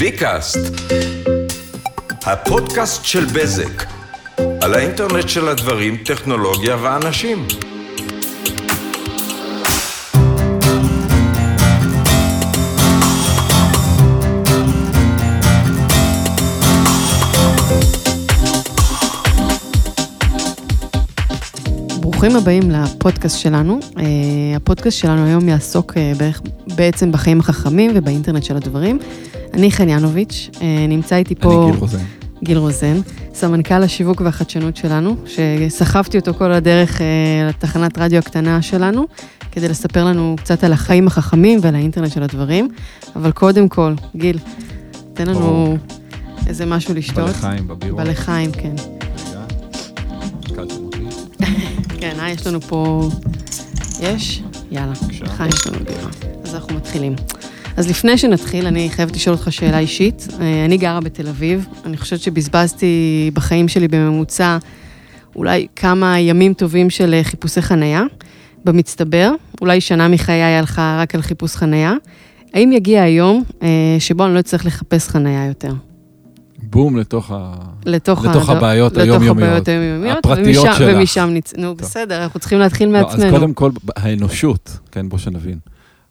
ביקאסט, הפודקאסט של בזק, על האינטרנט של הדברים, טכנולוגיה ואנשים. ברוכים הבאים לפודקאסט שלנו. Uh, הפודקאסט שלנו היום יעסוק uh, בערך, בעצם בחיים החכמים ובאינטרנט של הדברים. אני חן ינוביץ', uh, נמצא איתי פה... אני גיל רוזן. גיל רוזן, סמנכ"ל השיווק והחדשנות שלנו, שסחבתי אותו כל הדרך uh, לתחנת רדיו הקטנה שלנו, כדי לספר לנו קצת על החיים החכמים ועל האינטרנט של הדברים. אבל קודם כל, גיל, תן לנו ברור. איזה משהו לשתות. בלחיים, בבירות. בלחיים, כן. כן, אה, יש לנו פה... יש? יאללה. לך יש לנו בירה. אז אנחנו מתחילים. אז לפני שנתחיל, אני חייבת לשאול אותך שאלה אישית. אה, אני גרה בתל אביב, אני חושבת שבזבזתי בחיים שלי בממוצע אולי כמה ימים טובים של אה, חיפושי חנייה, במצטבר, אולי שנה מחיי הלכה רק על חיפוש חנייה. האם יגיע היום אה, שבו אני לא אצטרך לחפש חנייה יותר? בום לתוך ה... לתוך, לתוך ה- הבעיות היומיומיות. הפרטיות ומשם, שלך. ומשם נצ... נו, בסדר, אנחנו צריכים להתחיל לא, אז מעצמנו. קודם כל, האנושות, כן, בוא שנבין.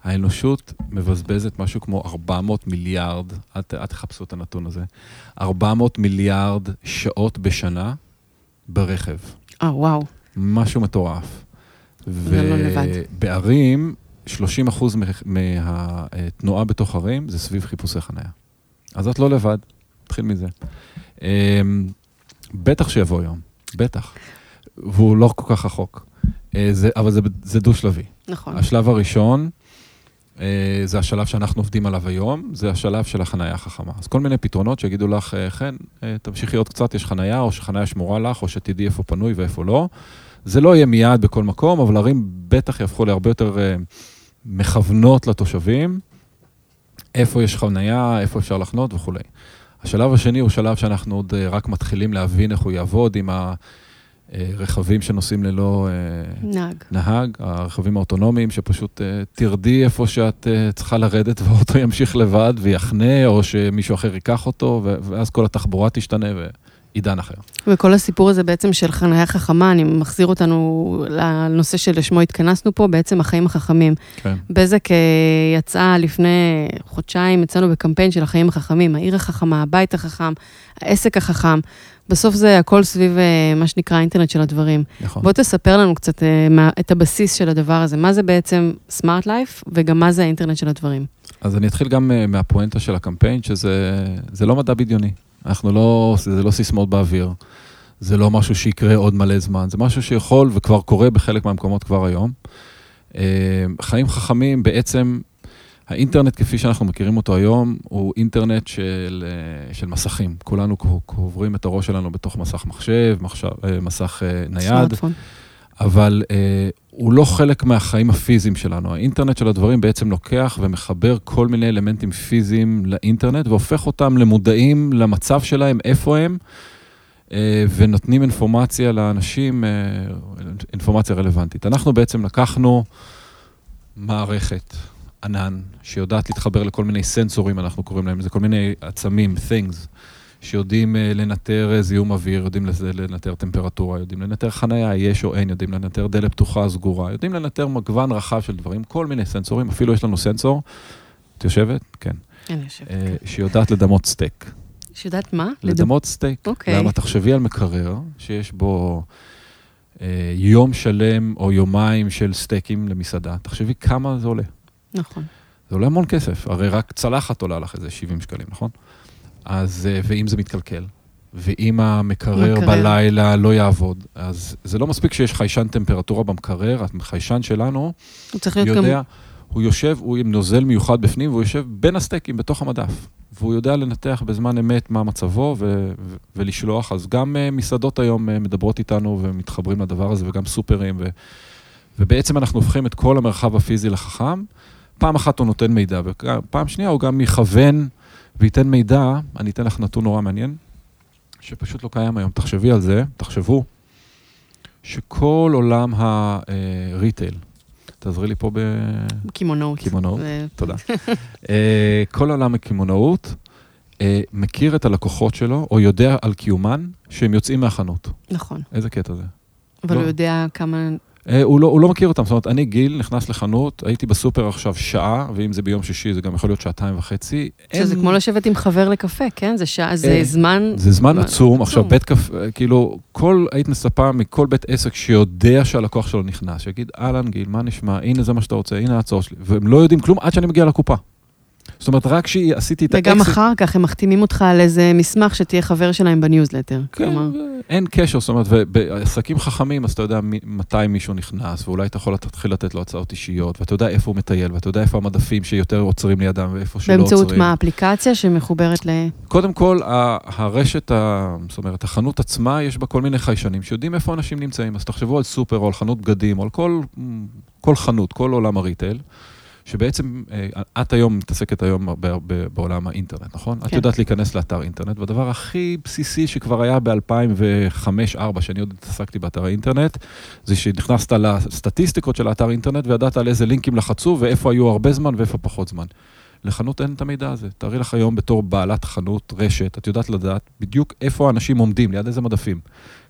האנושות מבזבזת משהו כמו 400 מיליארד, אל, תחפשו את הנתון הזה, 400 מיליארד שעות בשנה ברכב. אה, וואו. משהו מטורף. לא לבד. ובערים, 30 אחוז מהתנועה בתוך ערים זה סביב חיפושי חניה. אז את לא לבד, נתחיל מזה. אמ, בטח שיבוא יום, בטח. והוא לא כל כך רחוק. אה, זה, אבל זה, זה דו-שלבי. נכון. השלב הראשון, זה השלב שאנחנו עובדים עליו היום, זה השלב של החנייה החכמה. אז כל מיני פתרונות שיגידו לך, אה, חן, אה, תמשיכי עוד קצת, יש חנייה, או שחנייה שמורה לך, או שתדעי איפה פנוי ואיפה לא. זה לא יהיה מיד בכל מקום, אבל ערים בטח יהפכו להרבה יותר אה, מכוונות לתושבים, איפה יש חנייה, איפה אפשר לחנות וכולי. השלב השני הוא שלב שאנחנו עוד אה, רק מתחילים להבין איך הוא יעבוד עם הרכבים שנוסעים ללא... אה, נהג. נהג, הרכבים האוטונומיים, שפשוט uh, תרדי איפה שאת צריכה לרדת והאוטו ימשיך לבד ויחנה, או שמישהו אחר ייקח אותו, ואז כל התחבורה תשתנה ועידן אחר. וכל הסיפור הזה בעצם של חניה חכמה, אני מחזיר אותנו לנושא שלשמו התכנסנו פה, בעצם החיים החכמים. כן. בזק אה, יצאה לפני חודשיים, יצאנו בקמפיין של החיים החכמים, העיר החכמה, הבית החכם, העסק החכם. בסוף זה הכל סביב אה, מה שנקרא האינטרנט של הדברים. נכון. בוא תספר לנו קצת אה, מה, את הבסיס של הדבר הזה, מה זה בעצם סמארט לייף, וגם מה זה האינטרנט של הדברים. אז אני אתחיל גם uh, מהפואנטה של הקמפיין, שזה זה לא מדע בדיוני. אנחנו לא, זה לא סיסמאות באוויר. זה לא משהו שיקרה עוד מלא זמן, זה משהו שיכול וכבר קורה בחלק מהמקומות כבר היום. אה, חיים חכמים, בעצם, האינטרנט כפי שאנחנו מכירים אותו היום, הוא אינטרנט של, אה, של מסכים. כולנו קוברים את הראש שלנו בתוך מסך מחשב, מחשב, אה, מסך אה, נייד. אבל אה, הוא לא חלק מהחיים הפיזיים שלנו. האינטרנט של הדברים בעצם לוקח ומחבר כל מיני אלמנטים פיזיים לאינטרנט, והופך אותם למודעים למצב שלהם, איפה הם, ונותנים אינפורמציה לאנשים, אינפורמציה רלוונטית. אנחנו בעצם לקחנו מערכת ענן שיודעת להתחבר לכל מיני סנסורים, אנחנו קוראים להם, זה כל מיני עצמים, things, שיודעים אה, לנטר אה, זיהום אוויר, יודעים לנטר טמפרטורה, יודעים לנטר חנייה, יש או אין, יודעים לנטר דלת פתוחה, סגורה, יודעים לנטר מגוון רחב של דברים, כל מיני סנסורים, אפילו יש לנו סנסור, את יושבת? כן. אני יושבת. אה, שיודעת לדמות סטייק. שיודעת מה? לדמות סטייק. אוקיי. למה תחשבי על מקרר שיש בו יום שלם או יומיים של סטייקים למסעדה, תחשבי כמה זה עולה. נכון. זה עולה המון כסף, הרי רק צלחת עולה לך איזה 70 שקלים, נכון? אז, אה, ואם זה מתקלקל, ואם המקרר מקרר. בלילה לא יעבוד, אז זה לא מספיק שיש חיישן טמפרטורה במקרר, החיישן שלנו הוא צריך להיות גם... יודע, הוא יושב, הוא עם נוזל מיוחד בפנים, והוא יושב בין הסטייקים בתוך המדף. והוא יודע לנתח בזמן אמת מה מצבו ו- ו- ולשלוח. אז גם uh, מסעדות היום uh, מדברות איתנו ומתחברים לדבר הזה, וגם סופרים, ו- ובעצם אנחנו הופכים את כל המרחב הפיזי לחכם. פעם אחת הוא נותן מידע, ופעם שנייה הוא גם יכוון וייתן מידע, אני אתן לך נתון נורא מעניין, שפשוט לא קיים היום. תחשבי על זה, תחשבו, שכל עולם הריטייל, תעזרי לי פה ב... קמעונאות. קמעונאות, תודה. אה, כל עולם הקמעונאות אה, מכיר את הלקוחות שלו, או יודע על קיומן, שהם יוצאים מהחנות. נכון. איזה קטע זה? אבל לא. הוא יודע כמה... אה, הוא לא, הוא לא מכיר אותם, זאת אומרת, אני גיל, נכנס לחנות, הייתי בסופר עכשיו שעה, ואם זה ביום שישי, זה גם יכול להיות שעתיים וחצי. שזה אין- כמו לשבת עם חבר לקפה, כן? זה שעה, זה אה, זמן... זה זמן עצום, עכשיו עצום. בית קפה, כאילו, כל, היית מצפה מכל בית עסק שיודע שהלקוח שלו נכנס, שיגיד, אהלן גיל, מה נשמע, הנה זה מה שאתה רוצה, הנה ההצעות שלי, והם לא יודעים כלום עד שאני מגיע לקופה. זאת אומרת, רק שעשיתי את וגם האקזיט- אחר כך הם מחתימים אותך על איזה מסמך שתהיה חבר שלהם בניוזלטר. כן, כלומר, אין קשר, זאת אומרת, ובעסקים חכמים, אז אתה יודע מתי מישהו נכנס, ואולי אתה יכול להתחיל לתת לו הצעות אישיות, ואתה יודע איפה הוא מטייל, ואתה יודע איפה המדפים שיותר עוצרים לידם, ואיפה שלא עוצרים. באמצעות מה? אפליקציה שמחוברת ל... קודם כל, הרשת, ה- זאת אומרת, החנות עצמה, יש בה כל מיני חיישנים שיודעים איפה אנשים נמצאים. אז תחשבו על סופר או על חנות בגדים, או על כל, כל חנות, כל עולם הריטייל, שבעצם, אה, את היום מתעסקת היום הרבה, בעולם האינטרנט, נכון? כן. את. יודעת להיכנס לאתר אינטרנט, והדבר הכי בסיסי שכבר היה ב-2005-2004, שאני עוד התעסקתי באתר האינטרנט, זה שנכנסת לסטטיסטיקות של האתר אינטרנט וידעת על איזה לינקים לחצו ואיפה היו הרבה זמן ואיפה פחות זמן. לחנות אין את המידע הזה. תארי לך היום בתור בעלת חנות, רשת, את יודעת לדעת בדיוק איפה האנשים עומדים, ליד איזה מדפים,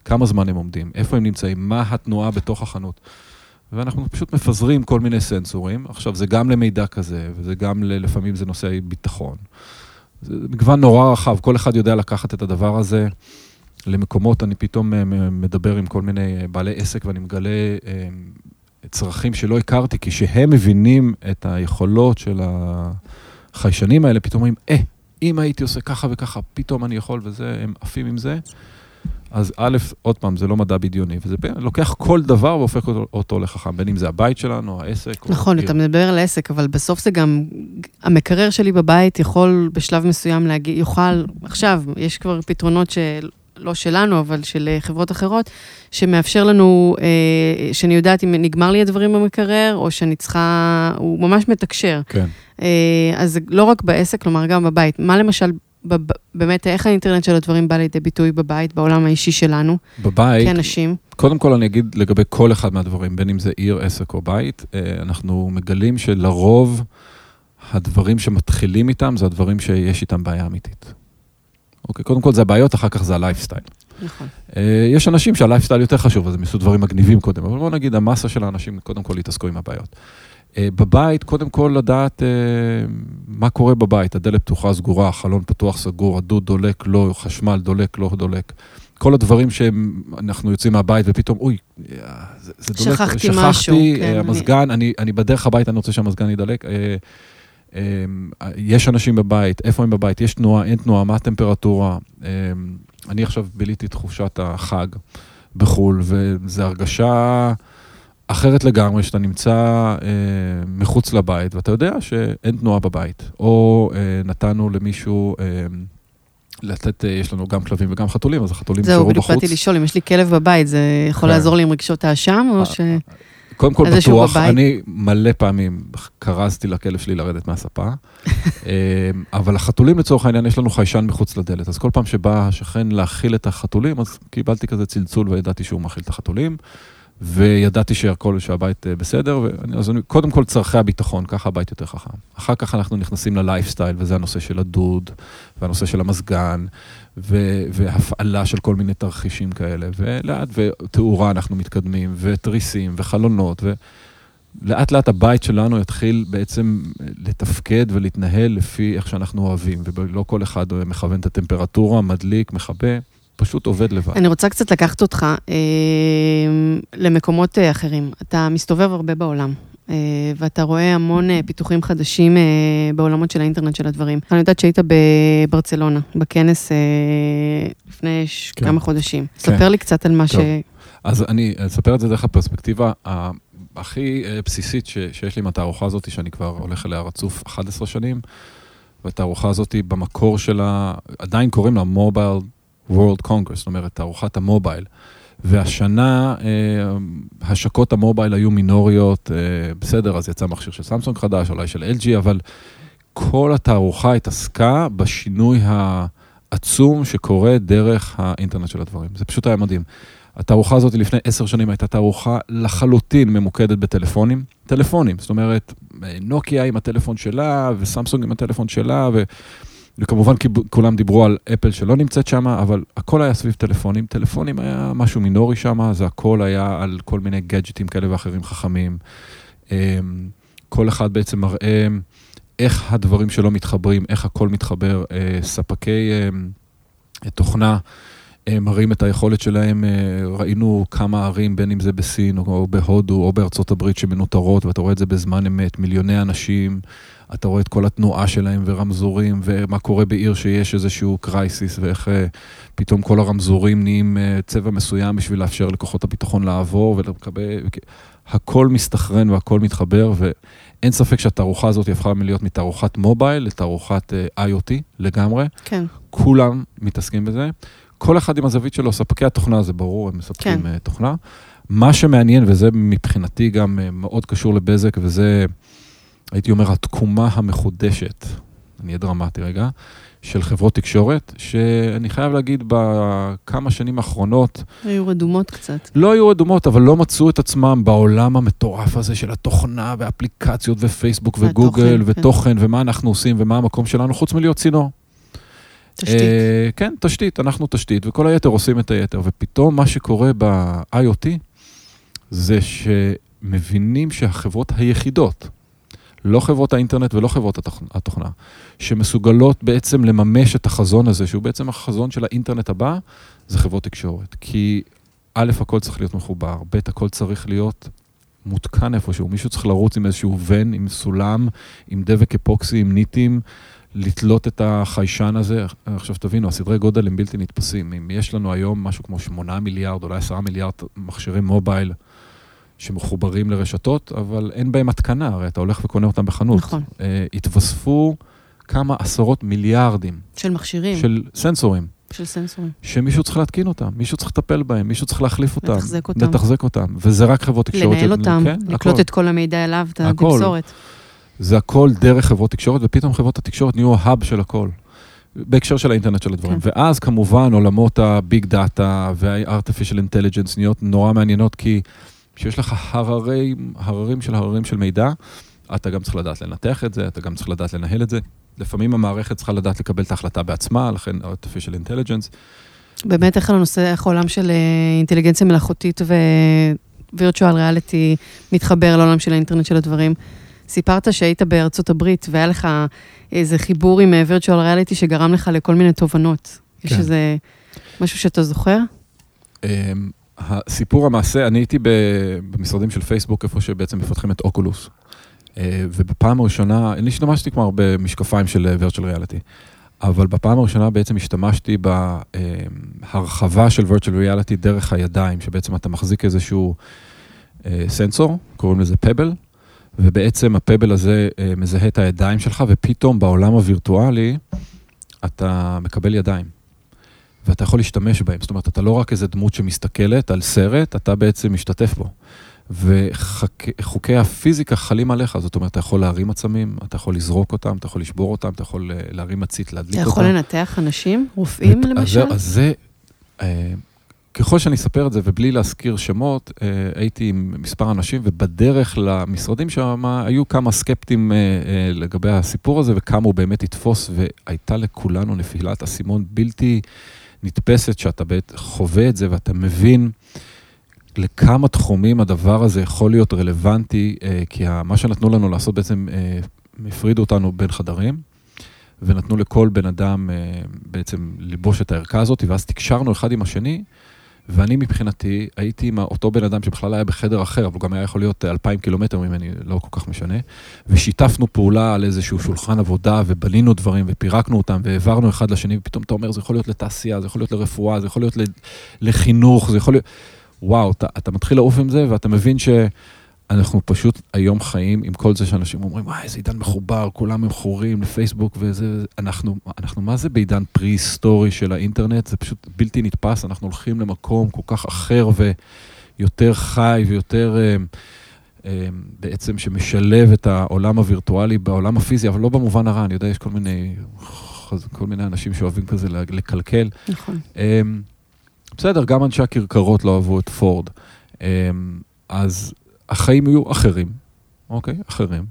כמה זמן הם עומדים, איפה הם נמצאים, מה התנועה בתוך החנות. ואנחנו פשוט מפזרים כל מיני סנסורים. עכשיו, זה גם למידע כזה, וזה גם, לפעמים זה נושאי ביטחון. זה מגוון נורא רחב, כל אחד יודע לקחת את הדבר הזה למקומות, אני פתאום אה, מדבר עם כל מיני אה, בעלי עסק ואני מגלה אה, צרכים שלא הכרתי, כי כשהם מבינים את היכולות של החיישנים האלה, פתאום אומרים, אה, אם הייתי עושה ככה וככה, פתאום אני יכול וזה, הם עפים עם זה. אז א', עוד פעם, זה לא מדע בדיוני, וזה לוקח כל דבר והופך אותו, אותו לחכם, בין אם זה הבית שלנו, העסק. נכון. אתה מדבר על עסק, אבל בסוף זה גם... המקרר שלי בבית יכול בשלב מסוים להגיד, יוכל, עכשיו, יש כבר פתרונות של... לא שלנו, אבל של אה, חברות אחרות, שמאפשר לנו, אה, שאני יודעת אם נגמר לי הדברים במקרר, או שאני צריכה, הוא ממש מתקשר. כן. אה, אז לא רק בעסק, כלומר גם בבית. מה למשל, בב- באמת, איך האינטרנט של הדברים בא לידי ביטוי בבית, בעולם האישי שלנו, בבית, כאנשים? קודם כל אני אגיד לגבי כל אחד מהדברים, בין אם זה עיר, עסק או בית, אה, אנחנו מגלים שלרוב הדברים שמתחילים איתם זה הדברים שיש איתם בעיה אמיתית. אוקיי, קודם כל זה הבעיות, אחר כך זה הלייפסטייל. נכון. אה, יש אנשים שהלייפסטייל יותר חשוב, אז הם יעשו דברים מגניבים קודם, אבל בוא נגיד, המסה של האנשים קודם כל יתעסקו עם הבעיות. אה, בבית, קודם כל לדעת אה, מה קורה בבית, הדלת פתוחה, סגורה, החלון פתוח, סגור, הדוד דולק, לא, חשמל דולק, לא דולק. כל הדברים שאנחנו יוצאים מהבית ופתאום, אוי, אה, זה, זה דולק, שכחתי שכחתי, משהו, כן, אני- המזגן, אני, אני בדרך הביתה, אני רוצה שהמזגן ידלק. יש אנשים בבית, איפה הם בבית, יש תנועה, אין תנועה, מה הטמפרטורה. אני עכשיו ביליתי את חופשת החג בחו"ל, וזו הרגשה אחרת לגמרי, שאתה נמצא אה, מחוץ לבית, ואתה יודע שאין תנועה בבית. או אה, נתנו למישהו אה, לתת, אה, יש לנו גם כלבים וגם חתולים, אז החתולים זהו, נשארו בדיוק בחוץ. באתי לשאול אם יש לי כלב בבית, זה יכול כן. לעזור לי עם רגשות האשם, או ש... קודם כל בטוח? אני מלא פעמים כרזתי לכלב שלי לרדת מהספה, אה, אבל החתולים לצורך העניין, יש לנו חיישן מחוץ לדלת, אז כל פעם שבא השכן להאכיל את החתולים, אז קיבלתי כזה צלצול וידעתי שהוא מאכיל את החתולים, וידעתי שהכל, שהבית אה, בסדר, ואני- אז אני, קודם כל צורכי הביטחון, ככה הבית יותר חכם. אחר כך אנחנו נכנסים ללייפסטייל, וזה הנושא של הדוד, והנושא של המזגן, ו- והפעלה של כל מיני תרחישים כאלה, ולאט, ותאורה אנחנו מתקדמים, ותריסים, וחלונות, ולאט לאט הבית שלנו יתחיל בעצם לתפקד ולהתנהל לפי איך שאנחנו אוהבים, ולא כל אחד מכוון את הטמפרטורה, מדליק, מכבה, פשוט עובד לבד. אני רוצה קצת לקחת אותך אה, למקומות אה, אחרים. אתה מסתובב הרבה בעולם. אה, ואתה רואה המון אה, פיתוחים חדשים אה, בעולמות של האינטרנט של הדברים. אני יודעת שהיית בברצלונה, בכנס אה, לפני ש- כן. כמה חודשים. כן. ספר לי קצת על מה ש... טוב. אז אני אספר את זה דרך הפרספקטיבה הכי אה, בסיסית ש, שיש לי עם התערוכה הזאת, שאני כבר הולך אליה רצוף 11 שנים, והתערוכה הזאת במקור שלה, עדיין קוראים לה מובייל World Congress, זאת אומרת, תערוכת המובייל. והשנה אה, השקות המובייל היו מינוריות, אה, בסדר, אז יצא מכשיר של סמסונג חדש, אולי של LG, אבל כל התערוכה התעסקה בשינוי העצום שקורה דרך האינטרנט של הדברים. זה פשוט היה מדהים. התערוכה הזאת לפני עשר שנים הייתה תערוכה לחלוטין ממוקדת בטלפונים. טלפונים, זאת אומרת, נוקיה עם הטלפון שלה, וסמסונג עם הטלפון שלה, וכמובן כולם דיברו על אפל שלא נמצאת שם, אבל הכל היה סביב טלפונים. טלפונים היה משהו מינורי שם, זה הכל היה על כל מיני גאדג'טים כאלה ואחרים חכמים. אמ, כל אחד בעצם מראה איך הדברים שלו מתחברים, איך הכל מתחבר. אה, ספקי אמ, תוכנה מראים את היכולת שלהם, אה, ראינו כמה ערים, בין אם זה בסין או בהודו או בארצות הברית שמנוטרות, ואתה רואה את זה בזמן אמת, מיליוני אנשים. אתה רואה את כל התנועה שלהם ורמזורים, ומה קורה בעיר שיש איזשהו קרייסיס, ואיך uh, פתאום כל הרמזורים נהיים צבע מסוים בשביל לאפשר לכוחות הביטחון לעבור ולקבל... הכל מסתכרן והכל מתחבר, ואין ספק שהתערוכה הזאת הפכה מלהיות מתערוכת מובייל לתערוכת IoT לגמרי. כן. כולם מתעסקים בזה. כל אחד עם הזווית שלו, ספקי התוכנה, זה ברור, הם מספקים כן. תוכנה. מה שמעניין, וזה מבחינתי גם מאוד קשור לבזק, וזה... הייתי אומר, התקומה המחודשת, אני אהיה דרמטי רגע, של חברות תקשורת, שאני חייב להגיד, בכמה שנים האחרונות... היו רדומות קצת. לא היו רדומות, אבל לא מצאו את עצמם בעולם המטורף הזה של התוכנה ואפליקציות ופייסבוק וגוגל כן. ותוכן, כן. ומה אנחנו עושים ומה המקום שלנו, חוץ מלהיות צינור. תשתית. Uh, כן, תשתית, אנחנו תשתית, וכל היתר עושים את היתר. ופתאום מה שקורה ב-IoT זה שמבינים שהחברות היחידות, לא חברות האינטרנט ולא חברות התוכנה, שמסוגלות בעצם לממש את החזון הזה, שהוא בעצם החזון של האינטרנט הבא, זה חברות תקשורת. כי א', הכל צריך להיות מחובר, ב', הכל צריך להיות מותקן איפשהו, מישהו צריך לרוץ עם איזשהו ון, עם סולם, עם דבק אפוקסי, עם ניטים, לתלות את החיישן הזה. עכשיו תבינו, הסדרי גודל הם בלתי נתפסים. אם יש לנו היום משהו כמו 8 מיליארד, אולי 10 מיליארד מכשירי מובייל, שמחוברים לרשתות, אבל אין בהם התקנה, הרי אתה הולך וקונה אותם בחנות. נכון. Uh, התווספו כמה עשרות מיליארדים. של מכשירים. של סנסורים. של סנסורים. שמישהו צריך להתקין אותם, מישהו צריך לטפל בהם, מישהו צריך להחליף אותם. לתחזק אותם. לתחזק אותם, וזה רק חברות תקשורת. לנהל אותם, כן, לקלוט הכל. את כל המידע אליו, את התקשורת. זה הכל דרך חברות תקשורת, ופתאום חברות התקשורת נהיו ההאב של הכל. בהקשר של האינטרנט של הדברים. כן. ואז כמובן עולמות הביג דאטה וה-artificial intelligence נהיות נורא מעניינות, כי כשיש לך הררים, הררים של הררים של מידע, אתה גם צריך לדעת לנתח את זה, אתה גם צריך לדעת לנהל את זה. לפעמים המערכת צריכה לדעת לקבל את ההחלטה בעצמה, לכן artificial intelligence. באמת, איך הנושא, איך העולם של אה, אינטליגנציה מלאכותית ו-virtual reality מתחבר לעולם של האינטרנט של הדברים. סיפרת שהיית בארצות הברית והיה לך איזה חיבור עם אה, virtual reality שגרם לך לכל מיני תובנות. כן. יש איזה משהו שאתה זוכר? אמ, הסיפור המעשה, אני הייתי במשרדים של פייסבוק, איפה שבעצם מפתחים את אוקולוס. אה, ובפעם הראשונה, אני השתמשתי כבר במשקפיים של virtual reality, אבל בפעם הראשונה בעצם השתמשתי בהרחבה של virtual reality דרך הידיים, שבעצם אתה מחזיק איזשהו אה, סנסור, קוראים לזה פבל, ובעצם הפבל הזה אה, מזהה את הידיים שלך, ופתאום בעולם הווירטואלי אתה מקבל ידיים. ואתה יכול להשתמש בהם. זאת אומרת, אתה לא רק איזה דמות שמסתכלת על סרט, אתה בעצם משתתף בו. וחוקי הפיזיקה חלים עליך, זאת אומרת, אתה יכול להרים עצמים, אתה יכול לזרוק אותם, אתה יכול לשבור אותם, אתה יכול אה, להרים מצית, להדליק אותם. אתה יכול לנתח אנשים? רופאים למשל? אז זה, אה, ככל שאני אספר את זה, ובלי להזכיר שמות, אה, הייתי עם מספר אנשים, ובדרך למשרדים שם היו כמה סקפטים לגבי הסיפור הזה, וכמה הוא באמת יתפוס, והייתה לכולנו נפילת אסימון בלתי... נתפסת, שאתה חווה את זה ואתה מבין לכמה תחומים הדבר הזה יכול להיות רלוונטי, אה, כי מה שנתנו לנו לעשות בעצם, אה, הפרידו אותנו בין חדרים, ונתנו לכל בן אדם אה, בעצם ללבוש את הערכה הזאת, ואז תקשרנו אחד עם השני. ואני מבחינתי הייתי עם אותו בן אדם שבכלל היה בחדר אחר, אבל הוא גם היה יכול להיות אלפיים קילומטר ממני, לא כל כך משנה, ושיתפנו פעולה על איזשהו שולחן עבודה, ובנינו דברים, ופירקנו אותם, והעברנו אחד לשני, ופתאום אתה אומר, זה יכול להיות לתעשייה, זה יכול להיות לרפואה, זה יכול להיות לחינוך, זה יכול להיות... וואו, אתה, אתה מתחיל לעוף עם זה, ואתה מבין ש... אנחנו פשוט היום חיים עם כל זה שאנשים אומרים, וואי, איזה עידן מחובר, כולם מכורים לפייסבוק וזה, אנחנו, אנחנו מה זה בעידן פרה-היסטורי של האינטרנט? זה פשוט בלתי נתפס, אנחנו הולכים למקום כל כך אחר ויותר חי ויותר אה, אה, בעצם שמשלב את העולם הווירטואלי בעולם הפיזי, אבל לא במובן הרע, אני יודע, יש כל מיני, כל מיני אנשים שאוהבים כזה לקלקל. נכון. אה, בסדר, גם אנשי הכרכרות לא אהבו את פורד. אז החיים יהיו אחרים, אוקיי? אחרים.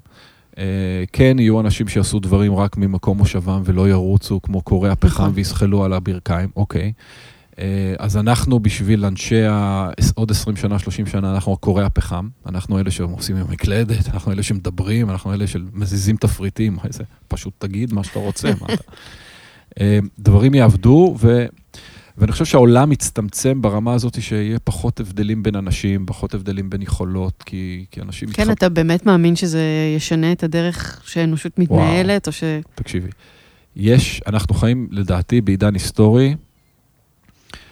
אה, כן, יהיו אנשים שיעשו דברים רק ממקום מושבם ולא ירוצו כמו קורי הפחם נכון. ויזחלו על הברכיים, אוקיי. אה, אז אנחנו בשביל אנשי. עוד 20 שנה, 30 שנה, אנחנו קורי הפחם. אנחנו אלה שעושים עם מקלדת, אנחנו אלה שמדברים, אנחנו אלה שמזיזים תפריטים. איזה, פשוט תגיד מה שאתה רוצה, מה אתה... אה, דברים יעבדו, ו... ואני חושב שהעולם מצטמצם ברמה הזאת שיהיה פחות הבדלים בין אנשים, פחות הבדלים בין יכולות, כי, כי אנשים... כן, אתה באמת מאמין שזה ישנה את הדרך שהאנושות מתנהלת, או ש... תקשיבי, יש, אנחנו חיים לדעתי בעידן היסטורי,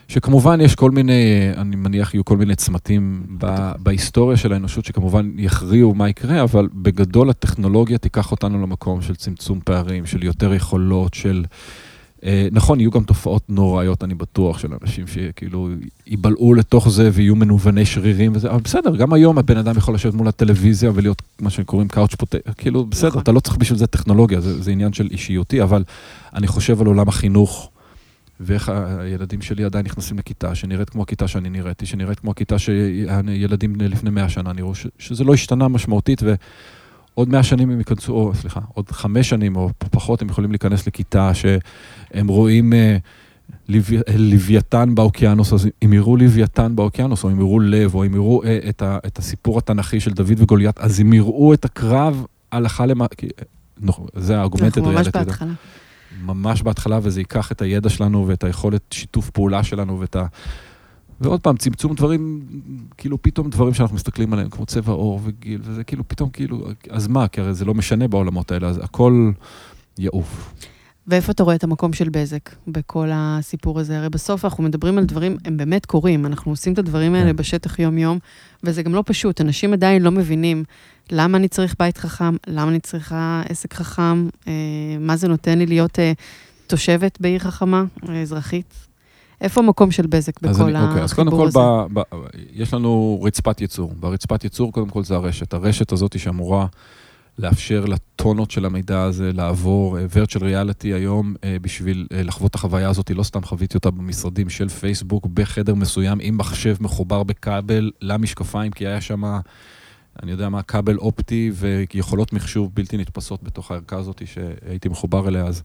שכמובן יש כל מיני, אני מניח יהיו כל מיני צמתים ב, בהיסטוריה של האנושות שכמובן יכריעו מה יקרה, אבל בגדול הטכנולוגיה תיקח אותנו למקום של צמצום פערים, של יותר יכולות, של... אה, נכון, יהיו גם תופעות נוראיות, אני בטוח, של אנשים שכאילו ייבלעו לתוך זה ויהיו מנווני שרירים וזה, אבל בסדר, גם היום הבן אדם יכול לשבת מול הטלוויזיה ולהיות מה שקוראים קאוץ' פוטט, כאילו, בסדר, נכון. אתה לא צריך בשביל זה טכנולוגיה, זה, זה עניין של אישיותי, אבל אני חושב על עולם החינוך, ואיך הילדים שלי עדיין נכנסים לכיתה שנראית כמו הכיתה שאני נראיתי, שנראית כמו הכיתה שילדים לפני מאה שנה נראו, שזה לא השתנה משמעותית, ועוד מאה שנים הם ייכנסו, או סליחה, עוד חמש שנים או פחות הם יכולים להיכנס לכיתה שהם רואים אה, לוו- אה, לוויתן באוקיינוס, אז אם יראו לוויתן באוקיינוס, או אם יראו לב, או אם יראו אה, את, ה, את הסיפור התנ"כי של דוד וגוליית, אז אם יראו את הקרב הלכה למעשה, זה הארגומנטד אנחנו ממש ריאליטי. בהתחלה. ממש בהתחלה, וזה ייקח את הידע שלנו ואת היכולת שיתוף פעולה שלנו ואת ה... ועוד פעם, צמצום דברים, כאילו פתאום דברים שאנחנו מסתכלים עליהם, כמו צבע עור וגיל, וזה כאילו פתאום כאילו, אז מה, כי הרי זה לא משנה בעולמות האלה, אז הכל יעוף. ואיפה אתה רואה את המקום של בזק בכל הסיפור הזה? הרי בסוף אנחנו מדברים על דברים, הם באמת קורים, אנחנו עושים את הדברים האלה כן. בשטח יום-יום, וזה גם לא פשוט, אנשים עדיין לא מבינים למה אני צריך בית חכם, למה אני צריכה עסק חכם, אה, מה זה נותן לי להיות אה, תושבת בעיר חכמה, אה, אזרחית. איפה המקום של בזק בכל אני, אוקיי, אז קודם כל, הזה? ב, ב, יש לנו רצפת ייצור. ברצפת ייצור, קודם כל, זה הרשת. הרשת הזאת שאמורה לאפשר לטונות של המידע הזה לעבור. אה, virtual reality היום, אה, בשביל אה, לחוות את החוויה הזאת, לא סתם חוויתי אותה במשרדים של פייסבוק, בחדר מסוים, עם מחשב מחובר בכבל למשקפיים, כי היה שם, אני יודע מה, כבל אופטי ויכולות מחשוב בלתי נתפסות בתוך הערכה הזאת שהייתי מחובר אליה, אז...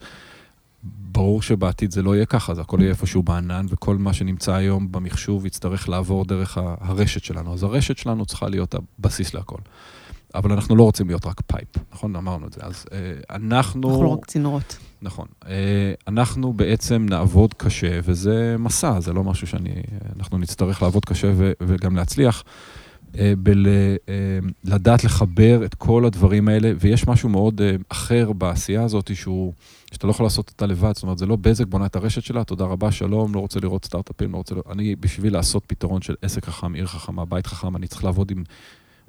ברור שבעתיד זה לא יהיה ככה, זה הכל יהיה איפשהו בענן, וכל מה שנמצא היום במחשוב יצטרך לעבור דרך הרשת שלנו. אז הרשת שלנו צריכה להיות הבסיס להכל. אבל אנחנו לא רוצים להיות רק pipe, נכון? אמרנו את זה. אז אה, אנחנו... אנחנו לא רק צינורות. נכון. אה, אנחנו בעצם נעבוד קשה, וזה מסע, זה לא משהו שאני... אנחנו נצטרך לעבוד קשה ו, וגם להצליח. אה, בל, אה, לדעת לחבר את כל הדברים האלה, ויש משהו מאוד אה, אחר בעשייה הזאת, שהוא, שאתה לא יכול לעשות אותה לבד, זאת אומרת, זה לא בזק בונה את הרשת שלה, תודה רבה, שלום, לא רוצה לראות סטארט-אפים, לא רוצה לראות... אני, בשביל לעשות פתרון של עסק חכם, עיר חכמה, בית חכם, אני צריך לעבוד עם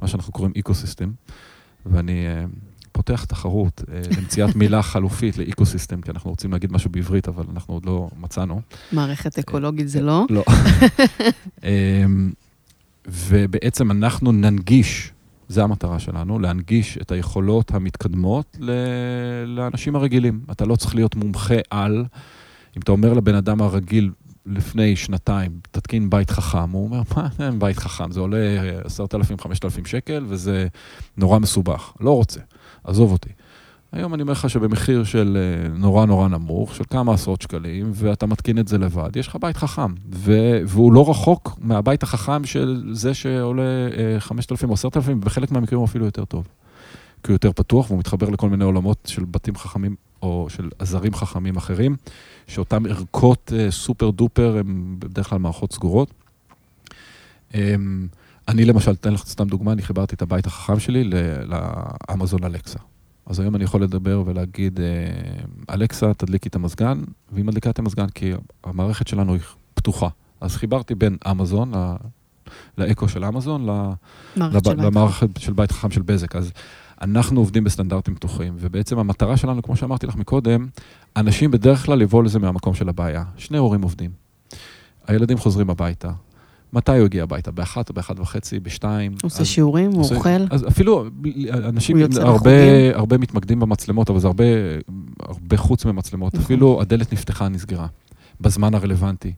מה שאנחנו קוראים ecosystem, ואני אה, פותח תחרות אה, למציאת מילה חלופית ל ecosystem, כי אנחנו רוצים להגיד משהו בעברית, אבל אנחנו עוד לא מצאנו. מערכת אקולוגית זה לא. לא. ובעצם אנחנו ננגיש, זה המטרה שלנו, להנגיש את היכולות המתקדמות ל- לאנשים הרגילים. אתה לא צריך להיות מומחה על. אם אתה אומר לבן אדם הרגיל לפני שנתיים, תתקין בית חכם, הוא אומר, מה, אין בית חכם, זה עולה 10,000-5,000 שקל וזה נורא מסובך. לא רוצה, עזוב אותי. היום אני אומר לך שבמחיר של אה, נורא נורא נמוך, של כמה עשרות שקלים, ואתה מתקין את זה לבד, יש לך בית חכם. ו- והוא לא רחוק מהבית החכם של זה שעולה אה, 5,000 או 10,000, ובחלק מהמקרים הוא אפילו יותר טוב. כי הוא יותר פתוח והוא מתחבר לכל מיני עולמות של בתים חכמים או של עזרים חכמים אחרים, שאותם ערכות אה, סופר דופר הם בדרך כלל מערכות סגורות. אמ, אני למשל, אתן לך סתם דוגמה, אני חיברתי את הבית החכם שלי לאמזון אלקסה. אז היום אני יכול לדבר ולהגיד, אה, אלכסה, תדליקי את המזגן, והיא מדליקה את המזגן כי המערכת שלנו היא פתוחה. אז חיברתי בין אמזון, ל- לאקו של אמזון, ל- מערכת של לב- בית. למערכת של בית חכם של בזק. אז אנחנו עובדים בסטנדרטים פתוחים, ובעצם המטרה שלנו, כמו שאמרתי לך מקודם, אנשים בדרך כלל יבואו לזה מהמקום של הבעיה. שני הורים עובדים. הילדים חוזרים הביתה. מתי הוא הגיע הביתה? באחת או באחת וחצי, בשתיים? עושה אז- שיעורים, הוא עושה- אוכל. אז אפילו אנשים הוא הרבה, מתמקדים במצלמות, אבל זה הרבה, הרבה חוץ ממצלמות. נכון. אפילו הדלת נפתחה, נסגרה, בזמן הרלוונטי.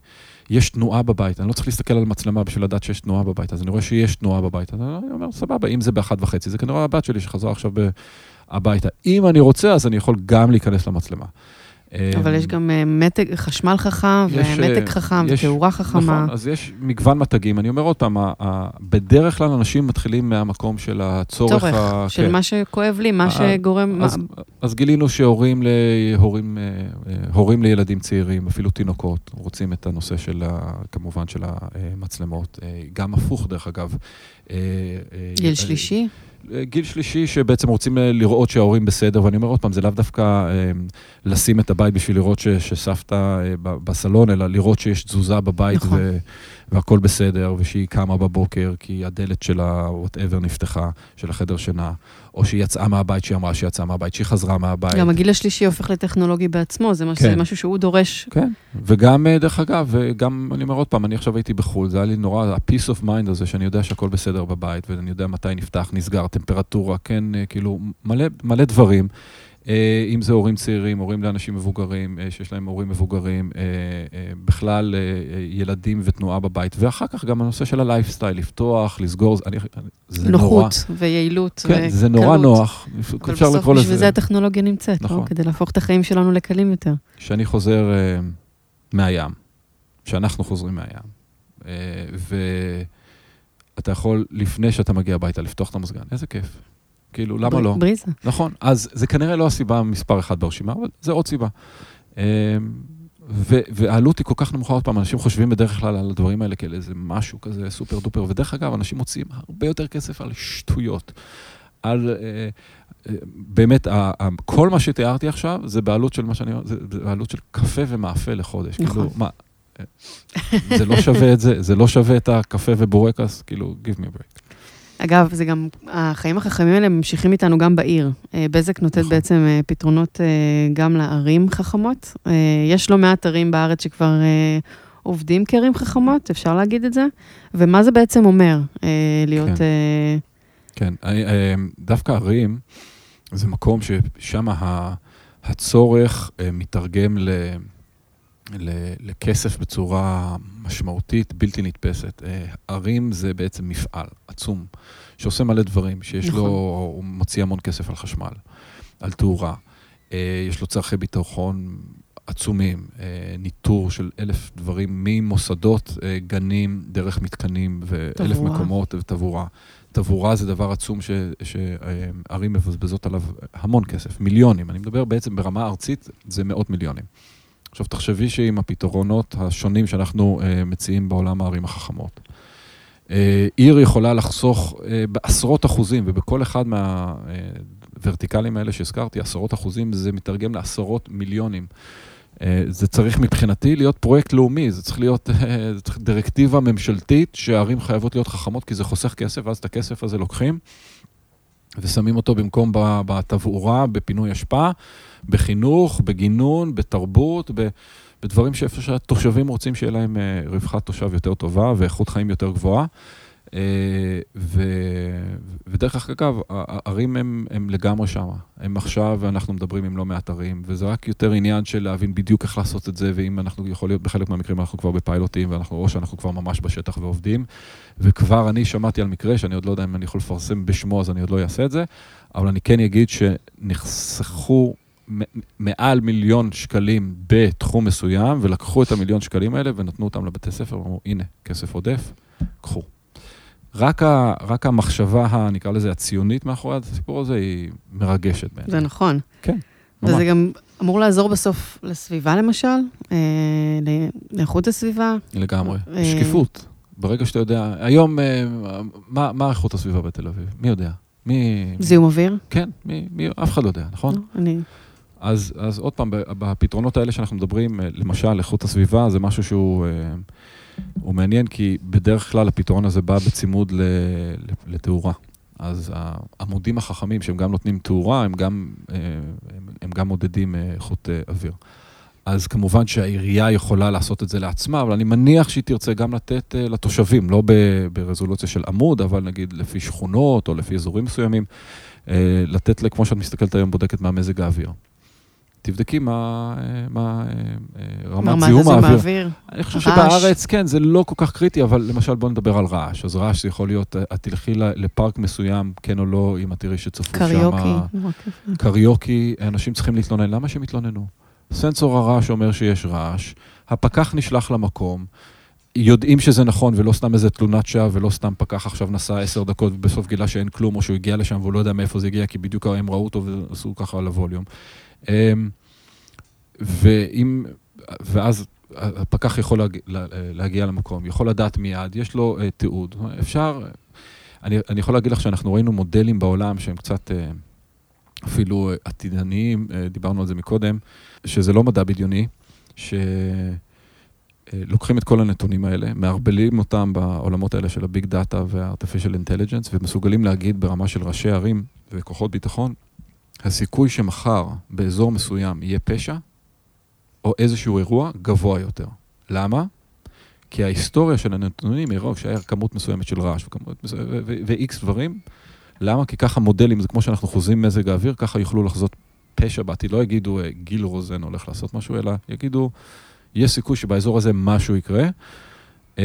יש תנועה בבית, אני לא צריך להסתכל על מצלמה בשביל לדעת שיש תנועה בבית, אז אני רואה שיש תנועה בבית, אז אני אומר, סבבה, אם זה באחת וחצי, זה כנראה הבת שלי שחזרה עכשיו הביתה. אם אני רוצה, אז אני יכול גם להיכנס למצלמה. אבל יש גם אה, מתג, חשמל חכם, יש, ומתג אה, חכם, יש- ותאורה חכמה. נכון, אז יש מגוון מתגים. אני אומר עוד פעם, בדרך כלל אנשים מתחילים מהמקום של הצורך. צורך, ה- של כן. מה שכואב לי, מה אה, שגורם... אז, מה- אז גילינו שהורים להורים, הורים לילדים צעירים, אפילו תינוקות, רוצים את הנושא של, כמובן, של המצלמות. גם הפוך, דרך אגב. גיל שלישי? גיל שלישי שבעצם רוצים אה, לראות שההורים בסדר, ואני אומר עוד פעם, זה לאו דווקא אה, לשים את הבית בשביל לראות ש, שסבתא אה, ב- בסלון, אלא לראות שיש תזוזה בבית נכון. ו, והכל בסדר, ושהיא קמה בבוקר כי הדלת שלה, וואטאבר, נפתחה, של החדר שינה, או שהיא יצאה מהבית, שהיא אמרה שהיא יצאה מהבית, שהיא חזרה מהבית. גם הגיל השלישי הופך לטכנולוגי בעצמו, זה מש- כן. זה משהו שהוא דורש. כן, וגם, אה, דרך אגב, וגם, אני אומר עוד פעם, אני עכשיו הייתי בחו"ל, זה היה לי נורא, ה-peace of mind הזה, שאני יודע שהכל בסדר בבית, ואני יודע מתי נפתח, נסגר, טמפרטורה, כן, אה, כאילו, מלא, מלא דברים. אה, אם זה הורים צעירים, הורים לאנשים מבוגרים, אה, שיש להם הורים מבוגרים, אה, בכלל ילדים ותנועה בבית, ואחר כך גם הנושא של הלייפסטייל, לפתוח, לסגור, אני, זה נורא. נוחות ויעילות כן, זה נורא וקלות. נוח, אבל אפשר בסוף לקרוא בשביל זה לזה. הטכנולוגיה נמצאת, לא? נכון. כדי להפוך את החיים שלנו לקלים יותר. כשאני חוזר מהים, כשאנחנו חוזרים מהים, ואתה יכול, לפני שאתה מגיע הביתה, לפתוח את המזגן, איזה כיף. כאילו, למה בר- לא? בריזה. נכון, אז זה כנראה לא הסיבה מספר אחת ברשימה, אבל זה עוד סיבה. ו- והעלות היא כל כך נמוכה, עוד פעם, אנשים חושבים בדרך כלל על הדברים האלה כאל איזה משהו כזה סופר דופר, ודרך אגב, אנשים מוציאים הרבה יותר כסף על שטויות. על, אה, אה, באמת, כל מה שתיארתי עכשיו, זה בעלות של מה שאני אומר, זה בעלות של קפה ומאפה לחודש. נכון. כאילו, מה, אה, זה לא שווה את זה, זה לא שווה את הקפה ובורקס, כאילו, give me a break. אגב, זה גם, החיים החכמים האלה ממשיכים איתנו גם בעיר. אה, בזק נותנת נכון. בעצם אה, פתרונות אה, גם לערים חכמות. יש לא מעט ערים בארץ שכבר עובדים כערים חכמות, אפשר להגיד את זה. ומה זה בעצם אומר להיות... כן. אה, כן, דווקא ערים זה מקום ששם הצורך מתרגם ל, לכסף בצורה משמעותית, בלתי נתפסת. אה, ערים זה בעצם מפעל עצום, שעושה מלא דברים, שיש נכון. לו, הוא מוציא המון כסף על חשמל, על תאורה, אה, יש לו צורכי ביטחון עצומים, אה, ניטור של אלף דברים, ממוסדות, גנים, דרך מתקנים ואלף תברואה. מקומות ותבורה. תבורה זה דבר עצום ש- שערים מבזבזות עליו המון כסף, מיליונים. אני מדבר בעצם ברמה ארצית, זה מאות מיליונים. עכשיו, תחשבי שעם הפתרונות השונים שאנחנו אה, מציעים בעולם הערים החכמות, אה, עיר יכולה לחסוך אה, בעשרות אחוזים, ובכל אחד מהוורטיקלים האלה שהזכרתי, עשרות אחוזים, זה מתרגם לעשרות מיליונים. זה צריך מבחינתי להיות פרויקט לאומי, זה צריך להיות זה צריך דירקטיבה ממשלתית שהערים חייבות להיות חכמות, כי זה חוסך כסף, ואז את הכסף הזה לוקחים ושמים אותו במקום בתבעורה, בפינוי אשפה, בחינוך, בגינון, בתרבות, ב- בדברים שאיפה שהתושבים רוצים שיהיה להם אה, רווחת תושב יותר טובה ואיכות חיים יותר גבוהה. אה, ו... ודרך אגב, הערים הם, הם לגמרי שם. הם עכשיו, ואנחנו מדברים עם לא מעט ערים, וזה רק יותר עניין של להבין בדיוק איך לעשות את זה, ואם אנחנו, יכול להיות, בחלק מהמקרים אנחנו כבר בפיילוטים, ואנחנו, או שאנחנו כבר ממש בשטח ועובדים, וכבר אני שמעתי על מקרה, שאני עוד לא יודע אם אני יכול לפרסם בשמו, אז אני עוד לא אעשה את זה, אבל אני כן אגיד שנחסכו מעל מיליון שקלים בתחום מסוים, ולקחו את המיליון שקלים האלה ונתנו אותם לבתי ספר, ואמרו, הנה, כסף עודף, קחו. רק, ה, רק המחשבה, ה- נקרא לזה, הציונית מאחורי הסיפור הזה, היא מרגשת בעיניי. זה נכון. כן, וזה ממש. גם אמור לעזור בסוף לסביבה, למשל, אה, לאיכות הסביבה. לגמרי. אה, שקיפות. ברגע שאתה יודע, היום, אה, מה, מה איכות הסביבה בתל אביב? מי יודע? מי... זיהום אוויר. כן, מי, מי, אף אחד לא יודע, נכון? לא, אני... אז, אז עוד פעם, בפתרונות האלה שאנחנו מדברים, אה, למשל, איכות הסביבה, זה משהו שהוא אה, הוא מעניין, כי בדרך כלל הפתרון הזה בא בצימוד לתאורה. אז העמודים החכמים, שהם גם נותנים תאורה, הם גם, אה, הם, הם גם מודדים איכות אוויר. אז כמובן שהעירייה יכולה לעשות את זה לעצמה, אבל אני מניח שהיא תרצה גם לתת לתושבים, לא ברזולוציה של עמוד, אבל נגיד לפי שכונות או לפי אזורים מסוימים, לתת, כמו שאת מסתכלת היום, בודקת מה מזג האוויר. תבדקי מה, מה רמת זיהום האוויר. אני חושב רעש. שבארץ, כן, זה לא כל כך קריטי, אבל למשל בוא נדבר על רעש. אז רעש זה יכול להיות, את תלכי לפארק מסוים, כן או לא, אם את תראי שצפו שם... קריוקי. נורא כיף. קריוקי, אנשים צריכים להתלונן. למה שהם יתלוננו? סנסור הרעש אומר שיש רעש, הפקח נשלח למקום, יודעים שזה נכון ולא סתם איזה תלונת שווא ולא סתם פקח עכשיו נסע עשר דקות ובסוף גילה שאין כלום, או שהוא הגיע לשם והוא לא יודע מאיפה זה הגיע, כי בדיוק הם ראו אותו ועשו ככה על הווליום. אמ, ואם, ואז הפקח יכול להגיע, להגיע למקום, יכול לדעת מיד, יש לו uh, תיעוד. אפשר, אני, אני יכול להגיד לך שאנחנו ראינו מודלים בעולם שהם קצת uh, אפילו uh, עתידניים, דיברנו על זה מקודם, שזה לא מדע בדיוני, שלוקחים את כל הנתונים האלה, מערבלים אותם בעולמות האלה של הביג דאטה וה-artificial intelligence, ומסוגלים להגיד ברמה של ראשי ערים וכוחות ביטחון, הסיכוי שמחר באזור מסוים יהיה פשע, או איזשהו אירוע, גבוה יותר. למה? כי ההיסטוריה של הנתונים היא רק שהיה כמות מסוימת של רעש ו-X דברים. למה? כי ככה מודלים, זה כמו שאנחנו חוזים מזג האוויר, ככה יוכלו לחזות פשע בעתיד. לא יגידו, "אה, גיל רוזן הולך לעשות משהו, אלא יגידו, יש סיכוי שבאזור הזה משהו יקרה. אמ,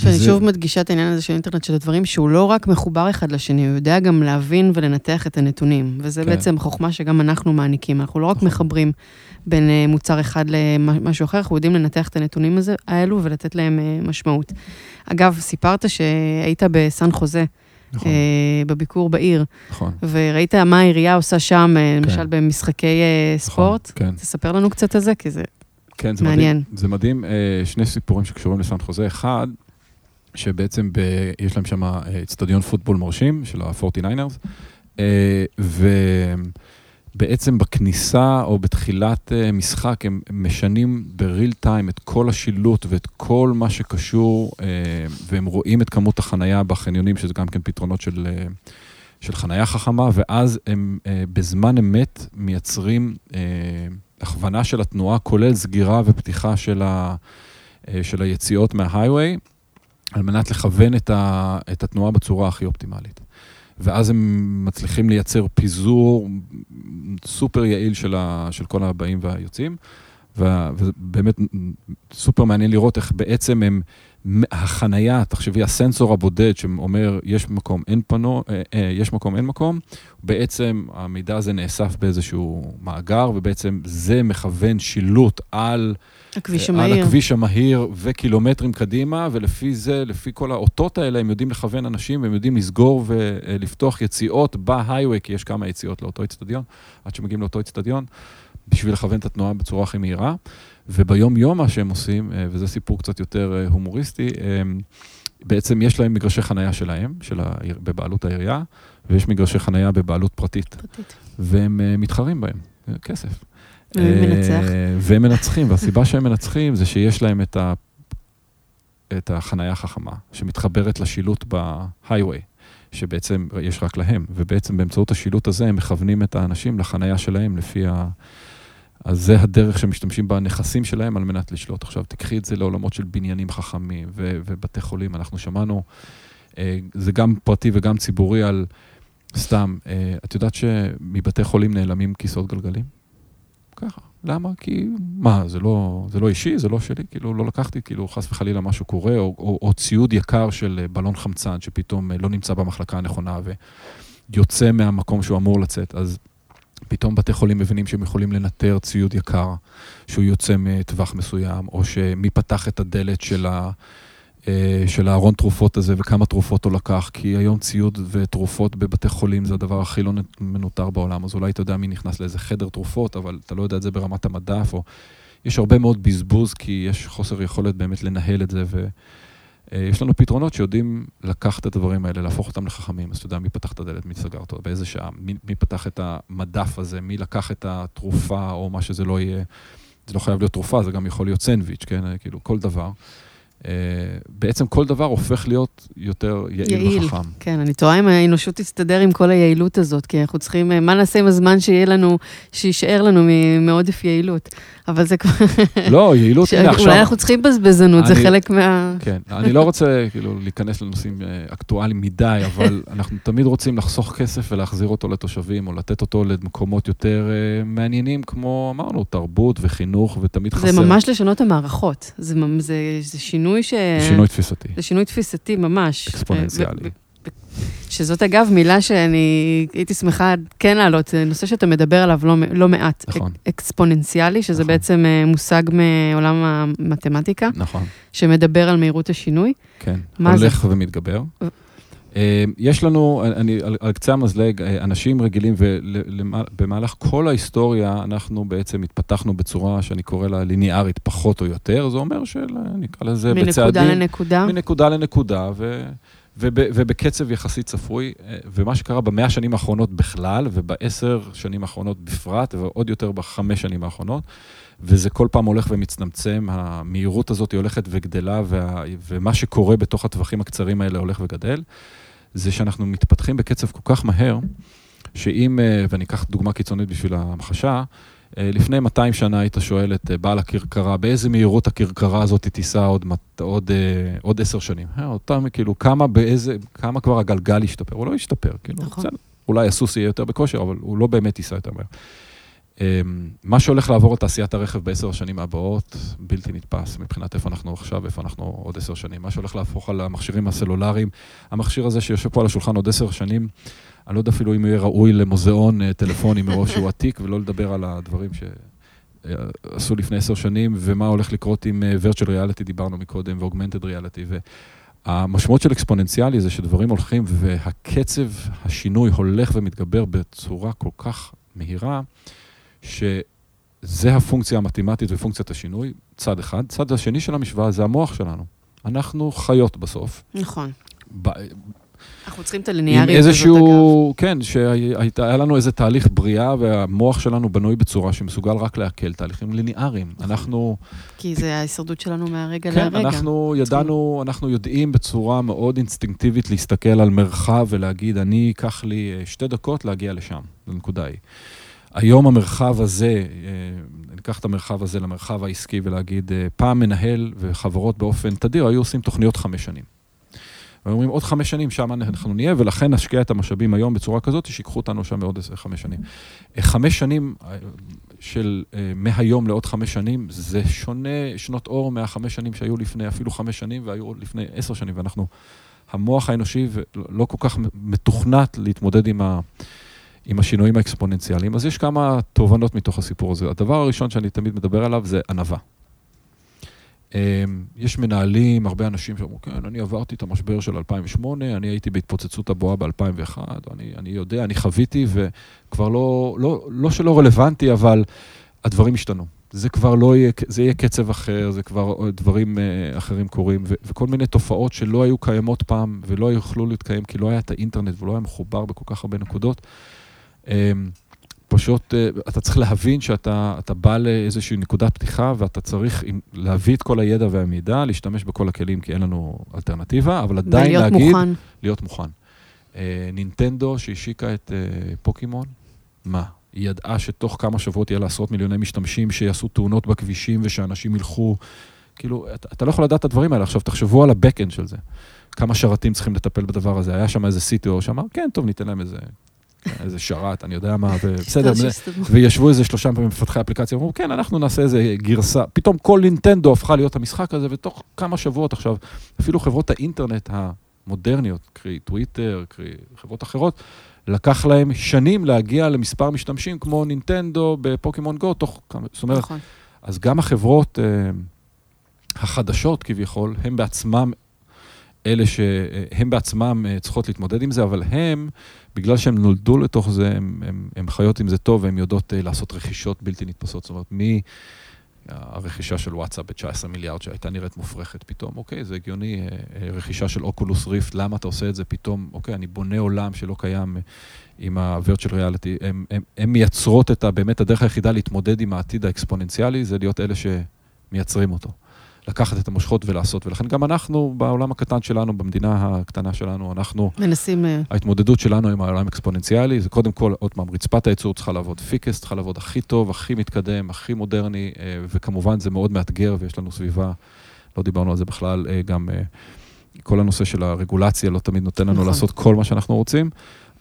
שאני שוב מדגישה את העניין הזה של אינטרנט של הדברים, שהוא לא רק מחובר אחד לשני, הוא יודע גם להבין ולנתח את הנתונים. וזה כן. בעצם חוכמה שגם אנחנו מעניקים. אנחנו לא רק נכון. מחברים בין אה, מוצר אחד למשהו אחר, אנחנו יודעים לנתח את הנתונים הזה, האלו ולתת להם אה, משמעות. אגב, סיפרת שהיית בסן חוזה, נכון, אה, בביקור בעיר, נכון. וראית מה העירייה עושה שם, למשל כן. במשחקי נכון, ספורט. כן. תספר לנו קצת על זה, כי זה... כן, זה מעניין. מדהים. זה מדהים, אה, שני סיפורים שקשורים לסן חוזה. אחד, שבעצם ב, יש להם שם אה, אצטדיון פוטבול מרשים של ה-49ers, אה, ובעצם בכניסה או בתחילת משחק הם משנים בריל טיים את כל השילוט ואת כל מה שקשור, והם רואים את כמות החנייה בחניונים, שזה גם כן פתרונות של... של חנייה חכמה, ואז הם אה, בזמן אמת מייצרים אה, הכוונה של התנועה, כולל סגירה ופתיחה של, ה, אה, של היציאות מההייווי, על מנת לכוון את, ה, את התנועה בצורה הכי אופטימלית. ואז הם מצליחים לייצר פיזור סופר יעיל של, ה, של כל הבאים והיוצאים, וה- ובאמת סופר מעניין לראות איך בעצם הם, החנייה, תחשבי, הסנסור הבודד שאומר יש מקום, אין פנו, אה, אה, יש מקום, אין מקום, בעצם המידע הזה נאסף באיזשהו מאגר, ובעצם זה מכוון שילוט על, הכביש על המהיר. הכביש המהיר וקילומטרים קדימה, ולפי זה, לפי כל האותות האלה, הם יודעים לכוון אנשים, והם יודעים לסגור ולפתוח יציאות בהיי-ווי, כי יש כמה יציאות לאותו אצטדיון, עד שמגיעים לאותו אצטדיון, בשביל לכוון את התנועה בצורה הכי מהירה. וביום-יום מה שהם עושים, אה, וזה סיפור קצת יותר אה, הומוריסטי, אה, בעצם יש להם מגרשי חנייה שלהם, של העיר, בבעלות העירייה, ויש מגרשי חנייה בבעלות פרטית, פרטית. והם מתחרים בהם, כסף. ומי מנצח? אה, והם מנצחים, והסיבה שהם מנצחים זה שיש להם את, ה, את החנייה החכמה, שמתחברת לשילוט בהיי-ווי, שבעצם יש רק להם, ובעצם באמצעות השילוט הזה הם מכוונים את האנשים לחנייה שלהם לפי ה... אז זה הדרך שמשתמשים בנכסים שלהם על מנת לשלוט. עכשיו, תקחי את זה לעולמות של בניינים חכמים ו- ובתי חולים. אנחנו שמענו, אה, זה גם פרטי וגם ציבורי על, סתם, אה, את יודעת שמבתי חולים נעלמים כיסאות גלגלים? ככה. למה? כי, מה, זה לא, זה לא אישי, זה לא שלי, כאילו, לא לקחתי, כאילו, חס וחלילה משהו קורה, או, או, או ציוד יקר של אה, בלון חמצן, שפתאום אה, לא נמצא במחלקה הנכונה ויוצא מהמקום שהוא אמור לצאת. אז פתאום בתי חולים מבינים שהם יכולים לנטר ציוד יקר, שהוא יוצא מטווח מסוים, או שמי פתח את הדלת של, ה, אה, של הארון תרופות הזה וכמה תרופות הוא לקח, כי היום ציוד ותרופות בבתי חולים זה הדבר הכי לא מנוטר בעולם, אז אולי אתה יודע מי נכנס לאיזה חדר תרופות, אבל אתה לא יודע את זה ברמת המדף, או יש הרבה מאוד בזבוז, כי יש חוסר יכולת באמת לנהל את זה, ו... אה, יש לנו פתרונות שיודעים לקחת את הדברים האלה, להפוך אותם לחכמים. אז אתה יודע מי פתח את הדלת, מי סגר אותו, באיזה שעה, מי, מי פתח את המדף הזה, מי לקח את התרופה או מה שזה לא יהיה. זה לא חייב להיות תרופה, זה גם יכול להיות סנדוויץ', כן? כאילו, כל דבר. אה, בעצם כל דבר הופך להיות יותר יעיל, יעיל. וחכם. כן, אני תוהה אם האנושות תסתדר עם כל היעילות הזאת, כי אנחנו צריכים, אה, מה נעשה עם הזמן שיהיה לנו, שיישאר לנו מעודף יעילות. אבל זה כבר... לא, יעילות, הנה עכשיו... אולי אנחנו צריכים בזבזנות, זה חלק מה... כן, אני לא רוצה כאילו להיכנס לנושאים אה, אקטואליים מדי, אבל אנחנו תמיד רוצים לחסוך כסף ולהחזיר אותו לתושבים, או לתת אותו למקומות יותר אה, מעניינים, כמו אמרנו, תרבות וחינוך, ותמיד חסר. זה ממש לשנות המערכות. זה, שינוי ש... שינוי תפיסתי. זה שינוי תפיסתי ממש. אקספוננציאלי. שזאת אגב מילה שאני הייתי שמחה כן להעלות, זה נושא שאתה מדבר עליו לא, לא מעט. נכון. אק- אקספוננציאלי, שזה נכון. בעצם אה, מושג מעולם המתמטיקה, נכון, שמדבר על מהירות השינוי. כן. מה זה? הולך ומתגבר. אה, יש לנו, אני, על, על קצה המזלג, אה, אנשים רגילים, ובמהלך כל ההיסטוריה אנחנו בעצם התפתחנו בצורה שאני קורא לה ליניארית פחות או יותר, זה אומר שנקרא לזה מנקודה בצעדים, לנקודה. מנקודה לנקודה, ו, וב, ובקצב יחסית צפוי, אה, ומה שקרה במאה השנים האחרונות בכלל, ובעשר שנים האחרונות בפרט, ועוד יותר בחמש שנים האחרונות, וזה כל פעם הולך ומצטמצם, המהירות הזאת היא הולכת וגדלה, וה, ומה שקורה בתוך הטווחים הקצרים האלה הולך וגדל, זה שאנחנו מתפתחים בקצב כל כך מהר, שאם, אה, ואני אקח דוגמה קיצונית בשביל ההמחשה, לפני 200 שנה היית שואל את אה, בעל הכרכרה, באיזה מהירות הכרכרה הזאת תיסע עוד, עוד, אה, עוד עשר שנים? אה, אותם, כאילו, כמה, באיזה, כמה כבר הגלגל ישתפר? הוא לא ישתפר, כאילו, נכון. בסדר. אולי הסוס יהיה יותר בכושר, אבל הוא לא באמת ייסע יותר מהר. אמ, מה שהולך לעבור את תעשיית הרכב בעשר השנים הבאות, בלתי נתפס מבחינת איפה אנחנו עכשיו, איפה אנחנו עוד עשר שנים. מה שהולך להפוך על המכשירים הסלולריים, המכשיר הזה שיושב פה על השולחן עוד עשר שנים, אני לא יודע אפילו אם יהיה ראוי למוזיאון אה, טלפוני מראש שהוא עתיק, ולא לדבר על הדברים שעשו לפני עשר שנים, ומה הולך לקרות עם אה, virtual reality, דיברנו מקודם, ו-augmented reality. והמשמעות של אקספוננציאלי זה שדברים הולכים, והקצב השינוי הולך ומתגבר בצורה כל כך מהירה, שזה הפונקציה המתמטית ופונקציית השינוי, צד אחד. צד השני של המשוואה זה המוח שלנו. אנחנו חיות בסוף. נכון. אנחנו צריכים את הליניאריות הזאת, אגב. איזשהו, כן, שהיה לנו איזה תהליך בריאה, והמוח שלנו בנוי בצורה שמסוגל רק לעכל תהליכים ליניאריים. אנחנו, כי זה ההישרדות שלנו מהרגע כן, לרגע. אנחנו ידענו, אנחנו יודעים בצורה מאוד אינסטינקטיבית להסתכל על מרחב ולהגיד, אני, ייקח לי אה, שתי דקות להגיע לשם, לנקודה היא. היום המרחב הזה, אה, ניקח את המרחב הזה למרחב העסקי ולהגיד, אה, פעם מנהל וחברות באופן תדיר היו עושים תוכניות חמש שנים. אומרים, עוד חמש שנים שם אנחנו נהיה, ולכן נשקיע את המשאבים היום בצורה כזאת, שיקחו אותנו שם בעוד חמש שנים. אה, חמש שנים אה, של אה, מהיום לעוד חמש שנים, זה שונה שנות אור מהחמש שנים שהיו לפני אפילו חמש שנים, והיו לפני עשר שנים, ואנחנו, המוח האנושי לא כל כך מתוכנת להתמודד עם ה... עם השינויים האקספוננציאליים. אז יש כמה תובנות מתוך הסיפור הזה. הדבר הראשון שאני תמיד מדבר עליו זה ענווה. אמ, יש מנהלים, הרבה אנשים שאומרים, כן, אני עברתי את המשבר של 2008, אני הייתי בהתפוצצות הבועה ב-2001, אני, אני יודע, אני חוויתי, וכבר לא, לא, לא שלא רלוונטי, אבל הדברים השתנו. זה כבר לא יהיה, זה יהיה קצב אחר, זה כבר דברים אה, אחרים קורים, וכל מיני תופעות שלא היו קיימות פעם ולא יוכלו להתקיים, כי לא היה את האינטרנט ולא היה מחובר בכל כך הרבה נקודות. פשוט אה, אתה צריך להבין שאתה אתה בא לאיזושהי נקודת פתיחה ואתה צריך להביא את כל הידע והמידע, להשתמש בכל הכלים כי אין לנו אלטרנטיבה, אבל עדיין ולהיות להגיד, מוכן. להיות מוכן. אה, נינטנדו שהשיקה את אה, פוקימון, מה? היא ידעה שתוך כמה שבועות יהיה לה עשרות מיליוני משתמשים שיעשו תאונות בכבישים ושאנשים ילכו, כאילו, אתה, אתה לא יכול לדעת את הדברים האלה. עכשיו, תחשבו על ה-backend של זה. כמה שרתים צריכים לטפל בדבר הזה. היה שם איזה CTO שאמר, כן, טוב, ניתן להם איזה, איזה שרת, אני יודע מה, שיסתדרו. וישבו איזה שלושה מפתחי אפליקציה, אמרו, כן, אנחנו נעשה איזה גרסה. פתאום כל נינטנדו הפכה להיות המשחק הזה, ותוך כמה שבועות עכשיו, אפילו חברות האינטרנט המודרניות, קרי טוויטר, קרי חברות אחרות, לקח להם שנים להגיע למספר משתמשים כמו נינטנדו בפוקימון גו, תוך כמה, זאת אומרת, נכון. אז גם החברות אה, החדשות כביכול, הם בעצמם, אלה שהם בעצמם אה, צריכות להתמודד עם זה, אבל הם, בגלל שהם נולדו לתוך זה, הם חיות עם זה טוב, והן יודעות אה, לעשות רכישות בלתי נתפסות. זאת אומרת, מי... הרכישה של וואטסאפ ב-19 מיליארד שהייתה נראית מופרכת פתאום, אוקיי, זה הגיוני, אה, רכישה של Oculus Rift, למה אתה עושה את זה פתאום, אוקיי, אני בונה עולם שלא קיים עם ה-virtual reality, הן מייצרות את ה... באמת הדרך היחידה להתמודד עם העתיד האקספוננציאלי, זה להיות אלה שמייצרים אותו. לקחת את המושכות ולעשות. ולכן גם אנחנו, בעולם הקטן שלנו, במדינה הקטנה שלנו, אנחנו... מנסים... אה, ההתמודדות שלנו עם העולם אקספוננציאלי, זה קודם כל, עוד פעם, רצפת הייצור צריכה לעבוד פיקס, צריכה לעבוד הכי טוב, הכי מתקדם, הכי מודרני, אה, וכמובן זה מאוד מאתגר, ויש לנו סביבה, לא דיברנו על זה בכלל, אה, גם כל הנושא של הרגולציה לא תמיד נותן לנו נכון. לעשות כל מה שאנחנו רוצים.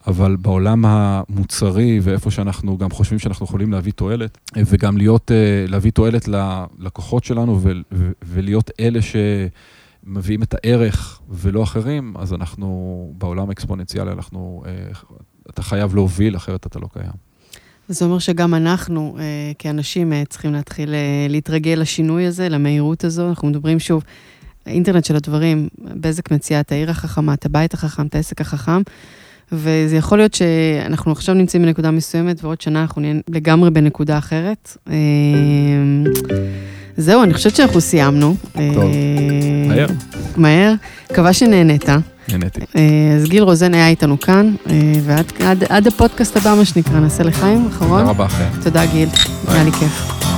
אבל בעולם המוצרי ואיפה שאנחנו גם חושבים שאנחנו יכולים להביא תועלת, וגם להיות, אה, להביא תועלת ללקוחות שלנו ולהיות אלה שמביאים את הערך ולא אחרים, אז אנחנו, בעולם האקספוננציאלי, אנחנו, אה, אתה חייב להוביל, אחרת אתה לא קיים. זה אומר שגם אנחנו, אה, כאנשים, צריכים להתחיל להתרגל לשינוי הזה, למהירות הזו. אנחנו מדברים שוב, האינטרנט של הדברים, בזק מציעה את העיר החכמה, את הבית החכם, את העסק החכם. וזה יכול להיות שאנחנו עכשיו נמצאים בנקודה מסוימת, ועוד שנה אנחנו נהיה לגמרי בנקודה אחרת. אה, זהו, אני חושבת שאנחנו סיימנו. טוב, אה, מהר. מהר. מקווה שנהנית. נהניתי. אה, אז גיל רוזן היה איתנו כאן, ועד הפודקאסט הבא, מה שנקרא, נעשה לחיים, אחרון. תודה רבה, חיים. תודה, גיל. היה לי כיף.